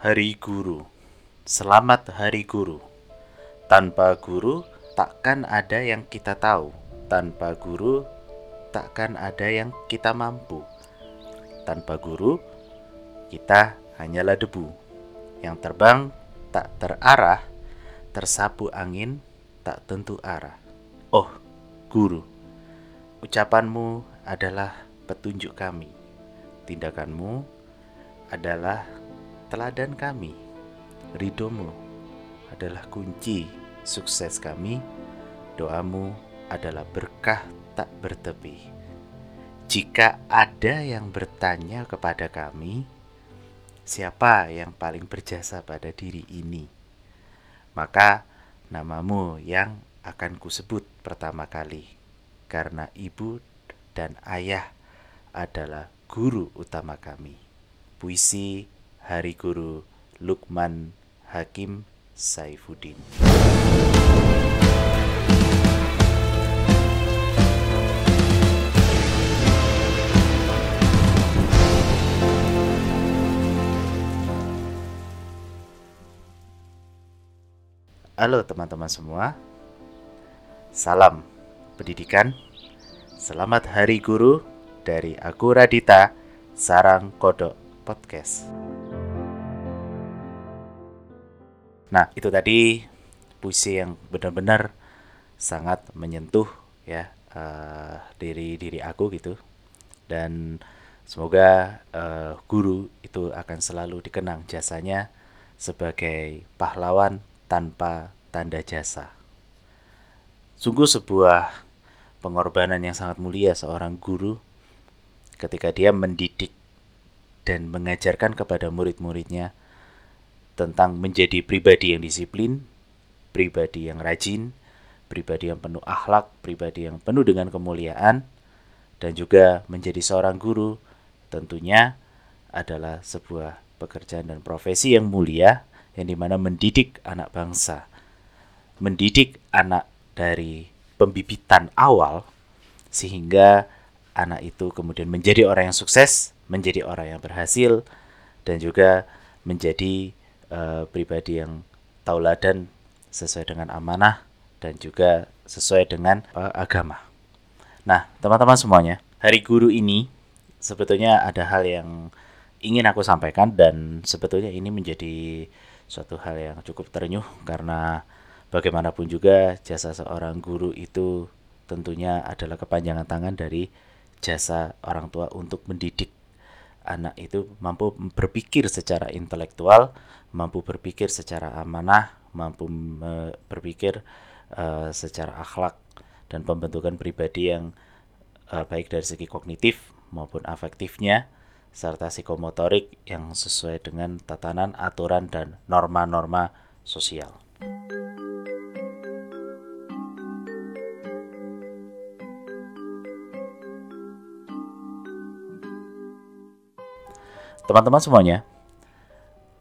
Hari Guru. Selamat Hari Guru. Tanpa guru takkan ada yang kita tahu. Tanpa guru takkan ada yang kita mampu. Tanpa guru kita hanyalah debu yang terbang tak terarah, tersapu angin tak tentu arah. Oh, guru, ucapanmu adalah petunjuk kami. Tindakanmu adalah teladan kami. Ridomu adalah kunci sukses kami. Doamu adalah berkah tak bertepi. Jika ada yang bertanya kepada kami, siapa yang paling berjasa pada diri ini? Maka namamu yang akan kusebut pertama kali, karena ibu dan ayah adalah guru utama kami. Puisi Hari Guru Lukman Hakim Saifuddin. Halo teman-teman semua. Salam pendidikan. Selamat Hari Guru dari aku Radita Sarang Kodok Podcast. Nah, itu tadi puisi yang benar-benar sangat menyentuh ya uh, diri diri aku gitu. Dan semoga uh, guru itu akan selalu dikenang jasanya sebagai pahlawan tanpa tanda jasa. Sungguh sebuah pengorbanan yang sangat mulia seorang guru ketika dia mendidik dan mengajarkan kepada murid-muridnya tentang menjadi pribadi yang disiplin, pribadi yang rajin, pribadi yang penuh akhlak, pribadi yang penuh dengan kemuliaan, dan juga menjadi seorang guru tentunya adalah sebuah pekerjaan dan profesi yang mulia yang di mana mendidik anak bangsa, mendidik anak dari pembibitan awal sehingga anak itu kemudian menjadi orang yang sukses, menjadi orang yang berhasil, dan juga menjadi uh, pribadi yang tauladan sesuai dengan amanah dan juga sesuai dengan uh, agama. Nah, teman-teman semuanya, Hari Guru ini sebetulnya ada hal yang ingin aku sampaikan dan sebetulnya ini menjadi suatu hal yang cukup terenyuh karena bagaimanapun juga jasa seorang guru itu tentunya adalah kepanjangan tangan dari jasa orang tua untuk mendidik anak itu mampu berpikir secara intelektual, mampu berpikir secara amanah, mampu berpikir uh, secara akhlak dan pembentukan pribadi yang uh, baik dari segi kognitif maupun afektifnya serta psikomotorik yang sesuai dengan tatanan, aturan, dan norma-norma sosial. Teman-teman semuanya,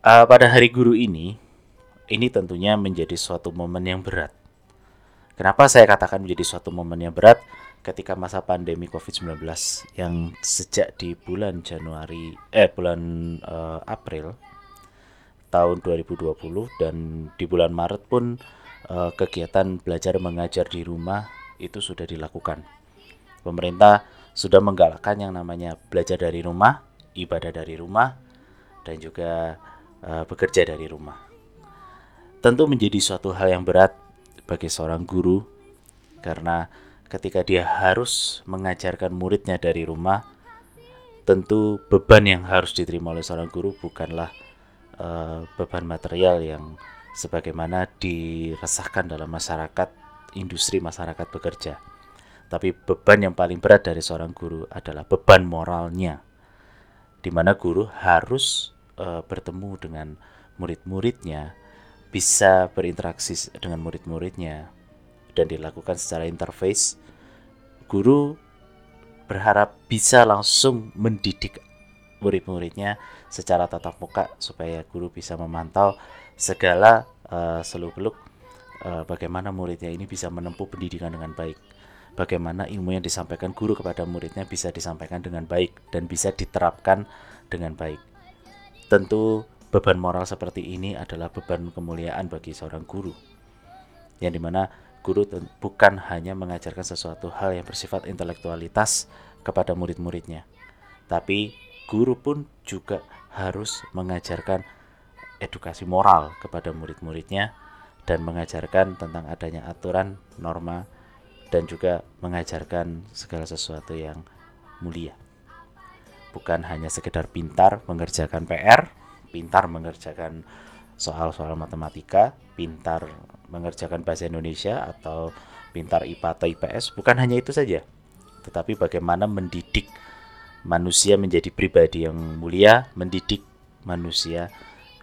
uh, pada hari guru ini, ini tentunya menjadi suatu momen yang berat. Kenapa saya katakan menjadi suatu momen yang berat? ketika masa pandemi COVID-19 yang sejak di bulan Januari eh bulan uh, April tahun 2020 dan di bulan Maret pun uh, kegiatan belajar mengajar di rumah itu sudah dilakukan. Pemerintah sudah menggalakkan yang namanya belajar dari rumah, ibadah dari rumah dan juga uh, bekerja dari rumah. Tentu menjadi suatu hal yang berat bagi seorang guru karena ketika dia harus mengajarkan muridnya dari rumah, tentu beban yang harus diterima oleh seorang guru bukanlah uh, beban material yang sebagaimana diresahkan dalam masyarakat industri masyarakat bekerja. Tapi beban yang paling berat dari seorang guru adalah beban moralnya, di mana guru harus uh, bertemu dengan murid-muridnya, bisa berinteraksi dengan murid-muridnya, dan dilakukan secara interface, guru berharap bisa langsung mendidik murid-muridnya secara tatap muka supaya guru bisa memantau segala uh, seluk-beluk uh, bagaimana muridnya ini bisa menempuh pendidikan dengan baik. Bagaimana ilmu yang disampaikan guru kepada muridnya bisa disampaikan dengan baik dan bisa diterapkan dengan baik. Tentu beban moral seperti ini adalah beban kemuliaan bagi seorang guru. Yang di mana guru bukan hanya mengajarkan sesuatu hal yang bersifat intelektualitas kepada murid-muridnya, tapi guru pun juga harus mengajarkan edukasi moral kepada murid-muridnya dan mengajarkan tentang adanya aturan, norma, dan juga mengajarkan segala sesuatu yang mulia. Bukan hanya sekedar pintar mengerjakan PR, pintar mengerjakan soal-soal matematika, pintar mengerjakan bahasa Indonesia atau pintar IPA atau IPS, bukan hanya itu saja. Tetapi bagaimana mendidik manusia menjadi pribadi yang mulia, mendidik manusia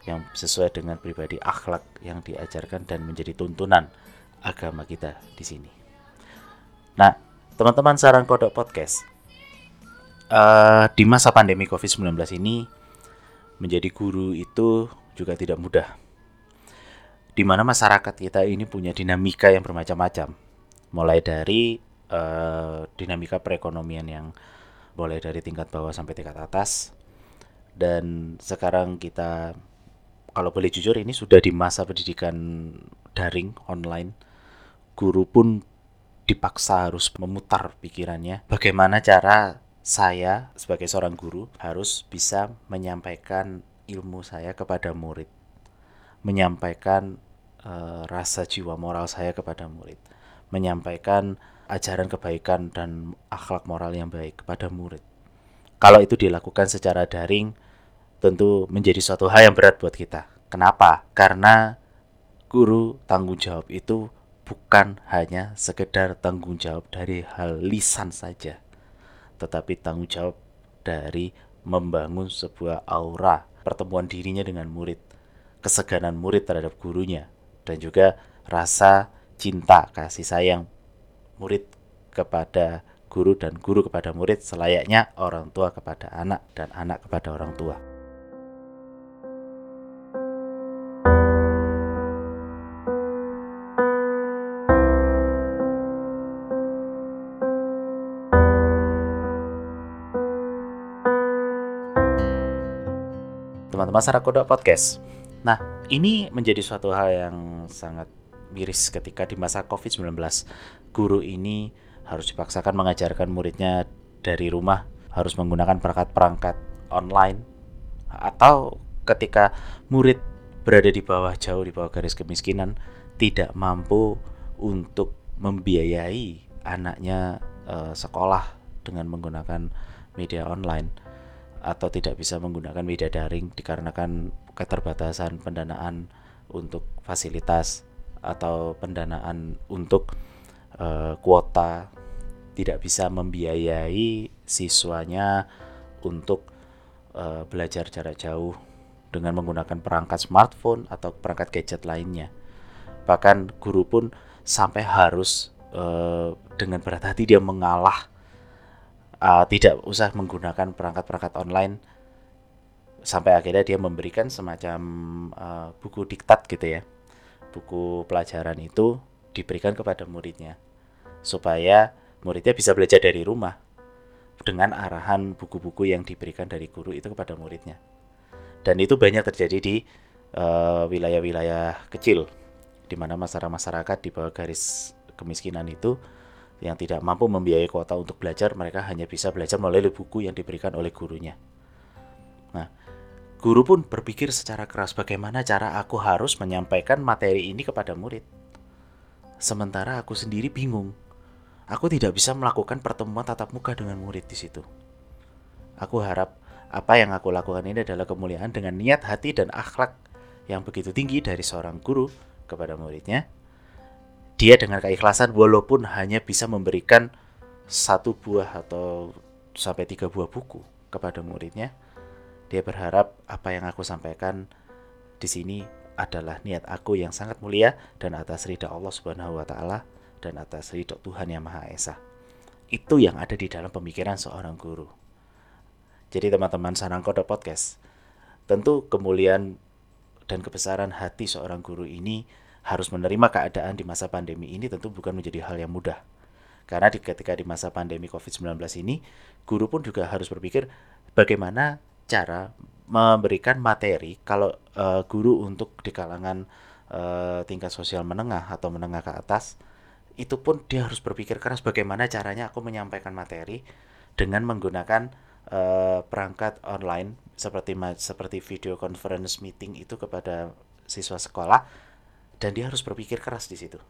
yang sesuai dengan pribadi akhlak yang diajarkan dan menjadi tuntunan agama kita di sini. Nah, teman-teman saran kodok podcast, uh, di masa pandemi COVID-19 ini menjadi guru itu juga tidak mudah. Di mana masyarakat kita ini punya dinamika yang bermacam-macam, mulai dari uh, dinamika perekonomian yang mulai dari tingkat bawah sampai tingkat atas, dan sekarang kita kalau boleh jujur ini sudah di masa pendidikan daring online. Guru pun dipaksa harus memutar pikirannya. Bagaimana cara saya sebagai seorang guru harus bisa menyampaikan ilmu saya kepada murid menyampaikan uh, rasa jiwa moral saya kepada murid menyampaikan ajaran kebaikan dan akhlak moral yang baik kepada murid kalau itu dilakukan secara daring tentu menjadi suatu hal yang berat buat kita. Kenapa? Karena guru tanggung jawab itu bukan hanya sekedar tanggung jawab dari hal lisan saja, tetapi tanggung jawab dari membangun sebuah aura pertemuan dirinya dengan murid, keseganan murid terhadap gurunya, dan juga rasa cinta kasih sayang murid kepada guru dan guru kepada murid selayaknya orang tua kepada anak dan anak kepada orang tua. Teman-teman Sarakoda Podcast. Nah, ini menjadi suatu hal yang sangat miris ketika di masa COVID-19 guru ini harus dipaksakan mengajarkan muridnya dari rumah, harus menggunakan perangkat-perangkat online atau ketika murid berada di bawah jauh di bawah garis kemiskinan tidak mampu untuk membiayai anaknya uh, sekolah dengan menggunakan media online atau tidak bisa menggunakan media daring dikarenakan keterbatasan pendanaan untuk fasilitas atau pendanaan untuk uh, kuota tidak bisa membiayai siswanya untuk uh, belajar jarak jauh dengan menggunakan perangkat smartphone atau perangkat gadget lainnya. Bahkan guru pun sampai harus uh, dengan berat hati dia mengalah uh, tidak usah menggunakan perangkat-perangkat online. Sampai akhirnya dia memberikan semacam uh, buku diktat gitu ya. Buku pelajaran itu diberikan kepada muridnya. Supaya muridnya bisa belajar dari rumah dengan arahan buku-buku yang diberikan dari guru itu kepada muridnya. Dan itu banyak terjadi di eh, wilayah-wilayah uh, kecil di mana masyarakat-masyarakat di bawah garis kemiskinan itu yang tidak mampu membiayai kuota untuk belajar, mereka hanya bisa belajar melalui buku yang diberikan oleh gurunya. Nah, guru pun berpikir secara keras bagaimana cara aku harus menyampaikan materi ini kepada murid. Sementara aku sendiri bingung. Aku tidak bisa melakukan pertemuan tatap muka dengan murid di situ. Aku harap apa yang aku lakukan ini adalah kemuliaan dengan niat hati dan akhlak yang begitu tinggi dari seorang guru kepada muridnya dia dengan keikhlasan walaupun hanya bisa memberikan satu buah atau sampai tiga buah buku kepada muridnya dia berharap apa yang aku sampaikan di sini adalah niat aku yang sangat mulia dan atas ridha Allah Subhanahu wa taala dan atas ridha Tuhan yang Maha Esa. Itu yang ada di dalam pemikiran seorang guru. Jadi teman-teman Sarangkoda Podcast, tentu kemuliaan dan kebesaran hati seorang guru ini harus menerima keadaan di masa pandemi ini tentu bukan menjadi hal yang mudah. Karena di, ketika di masa pandemi COVID-19 ini, guru pun juga harus berpikir bagaimana cara memberikan materi kalau uh, guru untuk di kalangan uh, tingkat sosial menengah atau menengah ke atas itu pun dia harus berpikir keras bagaimana caranya aku menyampaikan materi dengan menggunakan uh, perangkat online seperti seperti video conference meeting itu kepada siswa sekolah dan dia harus berpikir keras di situ.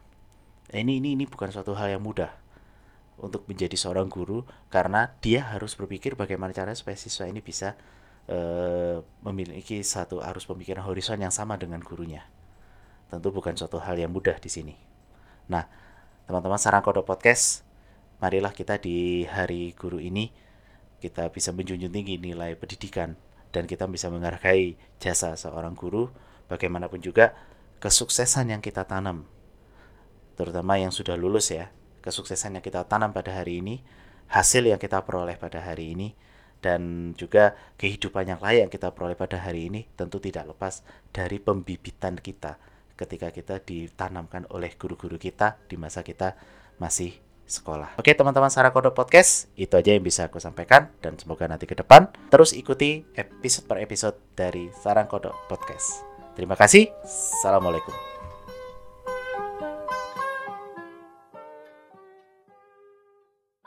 Ini ini ini bukan suatu hal yang mudah untuk menjadi seorang guru karena dia harus berpikir bagaimana cara supaya siswa ini bisa uh, memiliki satu arus pemikiran horizon yang sama dengan gurunya. Tentu bukan suatu hal yang mudah di sini. Nah, teman-teman sarang kodok podcast marilah kita di hari guru ini kita bisa menjunjung tinggi nilai pendidikan dan kita bisa menghargai jasa seorang guru bagaimanapun juga kesuksesan yang kita tanam terutama yang sudah lulus ya kesuksesan yang kita tanam pada hari ini hasil yang kita peroleh pada hari ini dan juga kehidupan yang layak yang kita peroleh pada hari ini tentu tidak lepas dari pembibitan kita ketika kita ditanamkan oleh guru-guru kita di masa kita masih sekolah. Oke teman-teman Sarah Kodok Podcast, itu aja yang bisa aku sampaikan dan semoga nanti ke depan terus ikuti episode per episode dari Sarang Kodok Podcast. Terima kasih. Assalamualaikum.